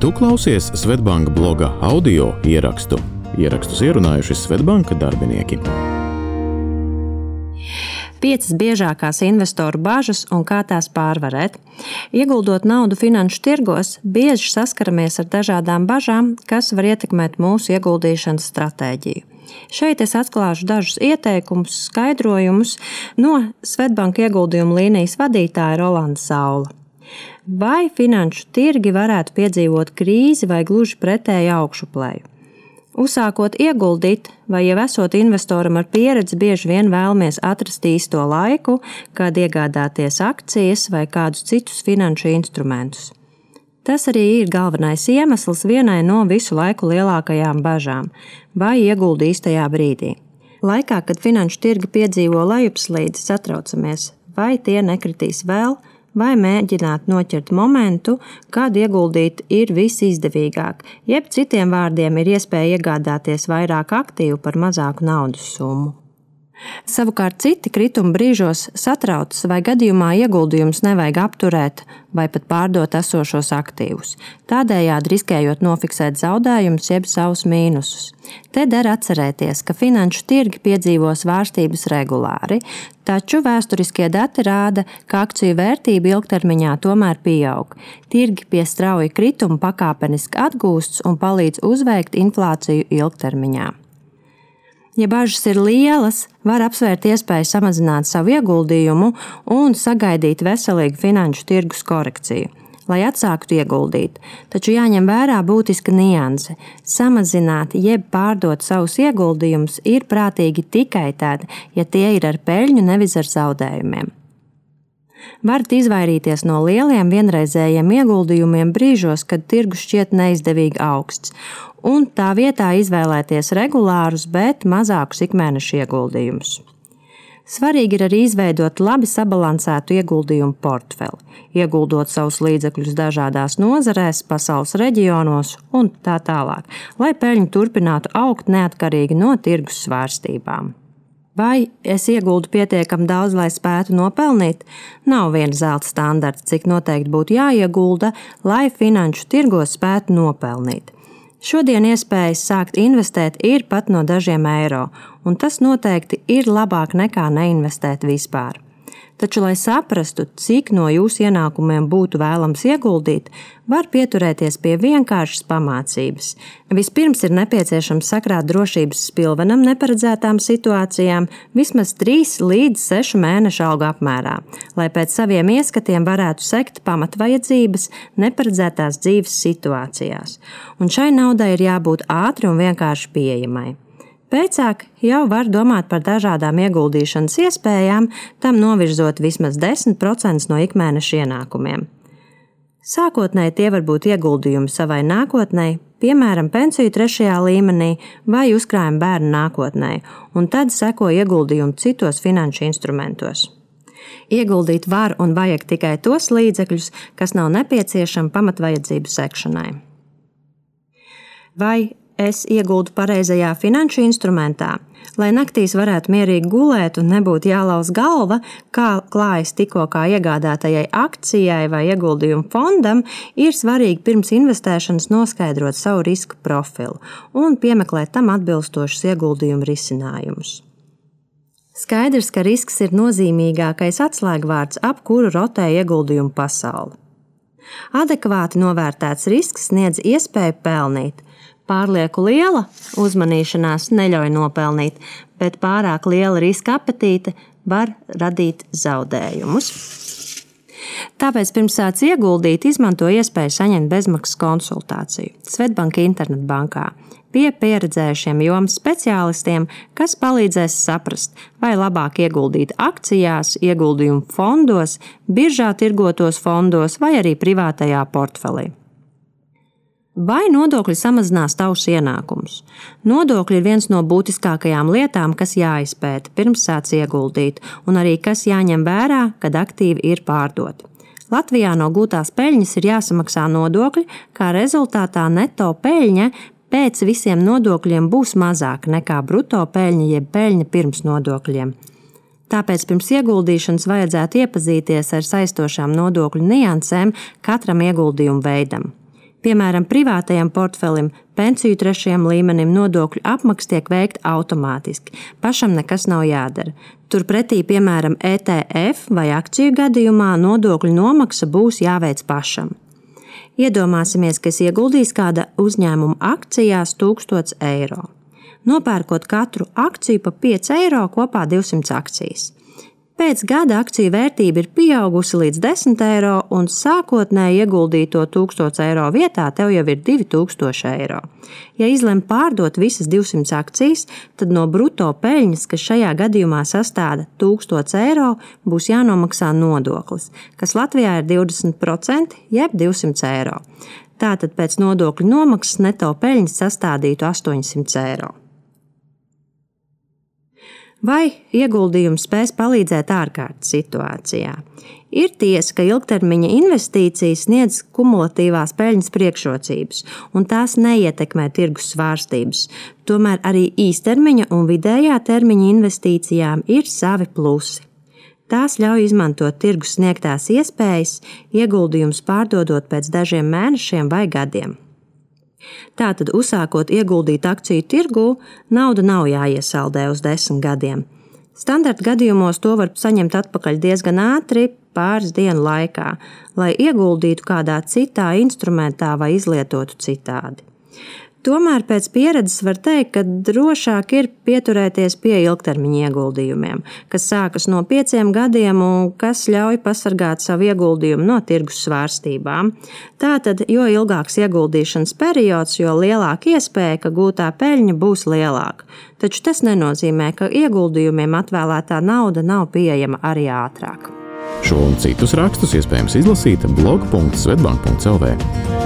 Tu klausies Svetbanka bloga audio ierakstu. Ierakstus ierunājuši Svetbanka darbinieki. Piecas biežākās investoru bažas un kā tās pārvarēt. Ieguldot naudu finanšu tirgos, bieži saskaramies ar dažādām bažām, kas var ietekmēt mūsu ieguldīšanas stratēģiju. Šeit es atklāšu dažus ieteikumus, skaidrojumus no Svetbanka ieguldījuma līnijas vadītāja Rolanda Saula. Vai finanšu tirgi varētu piedzīvot krīzi vai gluži pretēju augšuplēju? Uzsākot ieguldīt, vai jau esot investoram ar pieredzi, bieži vien vēlamies atrast īsto laiku, kad iegādāties akcijas vai kādus citus finanšu instrumentus. Tas arī ir galvenais iemesls vienai no visu laiku lielākajām bažām - vai ieguldīt īstajā brīdī. Laikā, kad finanšu tirgi piedzīvo lejupslīdi, satraucamies, vai tie nekritīs vēl, vai mēģināt noķert momentu, kad ieguldīt ir visizdevīgāk, jeb citiem vārdiem ir iespēja iegādāties vairāk aktīvu par mazāku naudas summu. Savukārt citi krituma brīžos satraucas, vai gadījumā ieguldījumus nevajag apturēt vai pat pārdot esošos aktīvus, tādējādi riskējot nofiksēt zaudējumus jeb savus mīnusus. Te der atcerēties, ka finanšu tirgi piedzīvo svārstības regulāri, taču vēsturiskie dati rāda, ka akciju vērtība ilgtermiņā tomēr pieaug. Tirgi pie strauja krituma pakāpeniski atgūsts un palīdz uzveikt inflāciju ilgtermiņā. Ja bažas ir lielas, var apsvērt iespēju samazināt savu ieguldījumu un sagaidīt veselīgu finanšu tirgus korekciju, lai atsāktu ieguldīt. Taču jāņem vērā būtiska nianse. Samazināt jeb pārdot savus ieguldījumus ir prātīgi tikai tad, ja tie ir ar peļņu, nevis ar zaudējumiem. Varat izvairīties no lieliem vienreizējiem ieguldījumiem brīžos, kad tirgus šķiet neizdevīgi augsts, un tā vietā izvēlēties regulārus, bet mazākus ikmēneša ieguldījumus. Svarīgi ir arī izveidot labi sabalansētu ieguldījumu portfeli, ieguldot savus līdzekļus dažādās nozarēs, pasaules reģionos un tā tālāk, lai peļņa turpinātu augt neatkarīgi no tirgus svārstībām. Vai es ieguldu pietiekami daudz, lai spētu nopelnīt? Nav viena zelta standarta, cik noteikti būtu jāiegulda, lai finanšu tirgos spētu nopelnīt. Šodien iespējas sākt investēt ir pat no dažiem eiro, un tas noteikti ir labāk nekā neinvestēt vispār. Taču, lai saprastu, cik no jūsu ienākumiem būtu vēlams ieguldīt, var pieturēties pie vienkāršas pamācības. Vispirms ir nepieciešams sakrāt drošības spilvenam neparedzētām situācijām vismaz 3 līdz 6 mēnešu algu apmērā, lai pēc saviem ieskatiem varētu sekt pamatvajadzības neparedzētās dzīves situācijās. Un šai naudai ir jābūt ātri un vienkārši pieejamai. Pēcāk jau var domāt par dažādām ieguldīšanas iespējām, tam novirzot vismaz 10% no ikmēneša ienākumiem. Sākotnēji tie var būt ieguldījumi savai nākotnē, piemēram, pensiju trešajā līmenī vai uzkrājuma bērnu nākotnē, un tad seko ieguldījumi citos finanšu instrumentos. Ieguldīt var un vajag tikai tos līdzekļus, kas nav nepieciešami pamatvajadzību sekšanai. Vai es ieguldu pareizajā finanšu instrumentā, lai naktīs varētu mierīgi gulēt un nebūtu jālauz galva, kā klājas tikko kā iegādātajai akcijai vai ieguldījumu fondam, ir svarīgi pirms investēšanas noskaidrot savu risku profilu un piemeklēt tam atbilstošus ieguldījumu risinājumus. Skaidrs, ka risks ir nozīmīgākais atslēgvārds, ap kuru rotē ieguldījumu pasauli. Adekvāti novērtēts risks sniedz iespēju pelnīt, Pārlieku liela uzmanīšanās neļauj nopelnīt, bet pārāk liela riska apetīte var radīt zaudējumus. Tāpēc pirms sāc ieguldīt, izmanto iespēju saņemt bezmaksas konsultāciju Svetbanka internetbankā pie pieredzējušiem jomas speciālistiem, kas palīdzēs saprast, vai labāk ieguldīt akcijās, ieguldījumu fondos, biržā tirgotos fondos vai arī privātajā portfelī. Vai nodokļi samazinās tavus ienākumus? Nodokļi ir viens no būtiskākajām lietām, kas jāizpēta pirms sāc ieguldīt, un arī kas jāņem vērā, kad aktīvi ir pārdoti. Latvijā no gūtās peļņas ir jāsamaksā nodokļi, kā rezultātā neto peļņa pēc visiem nodokļiem būs mazāka nekā bruto peļņa jeb peļņa pirms nodokļiem. Tāpēc pirms ieguldīšanas vajadzētu iepazīties ar saistošām nodokļu niansēm katram ieguldījumu veidam. Piemēram, privātajam portfelim, pensiju trešajam līmenim nodokļu apmaksa tiek veikta automātiski. Pašam nekas nav jādara. Turpretī, piemēram, ETF vai akciju gadījumā nodokļu nomaksa būs jāveic pašam. Iedomāsimies, ka es ieguldīšu kāda uzņēmuma akcijās 1000 eiro. Nopērkot katru akciju pa 5 eiro, kopā 200 akcijas. Pēc gada akciju vērtība ir pieaugusi līdz 10 eiro, un sākotnēji ieguldīto 1000 eiro vietā tev jau ir 2000 eiro. Ja izlem pārdot visas 200 akcijas, tad no brutto peļņas, kas šajā gadījumā sastāda 1000 eiro, būs jānomaksā nodoklis, kas Latvijā ir 20% jeb 200 eiro. Tātad pēc nodokļu nomaksas neto peļņas sastādītu 800 eiro. Vai ieguldījums spēs palīdzēt ārkārtas situācijā? Ir tiesa, ka ilgtermiņa investīcijas sniedz kumulatīvās peļņas priekšrocības, un tās neietekmē tirgus svārstības. Tomēr arī īstermiņa un vidējā termiņa investīcijām ir savi plusi. Tās ļauj izmantot tirgus sniegtās iespējas, ieguldījumus pārdodot pēc dažiem mēnešiem vai gadiem. Tātad, uzsākot ieguldīt akciju tirgū, nauda nav jāiesaldē uz desmit gadiem. Standarta gadījumos to var saņemt atpakaļ diezgan ātri, pāris dienu laikā, lai ieguldītu kādā citā instrumentā vai izlietotu citādi. Tomēr pēc pieredzes var teikt, ka drošāk ir pieturēties pie ilgtermiņa ieguldījumiem, kas sākas no pieciem gadiem un kas ļauj pasargāt savu ieguldījumu no tirgus svārstībām. Tātad, jo ilgāks ieguldīšanas periods, jo lielāka iespēja, ka gūtā peļņa būs lielāka. Taču tas nenozīmē, ka ieguldījumiem atvēlētā nauda nav pieejama arī ātrāk. Šo un citus rakstus iespējams izlasīt blog.svetbank.cl.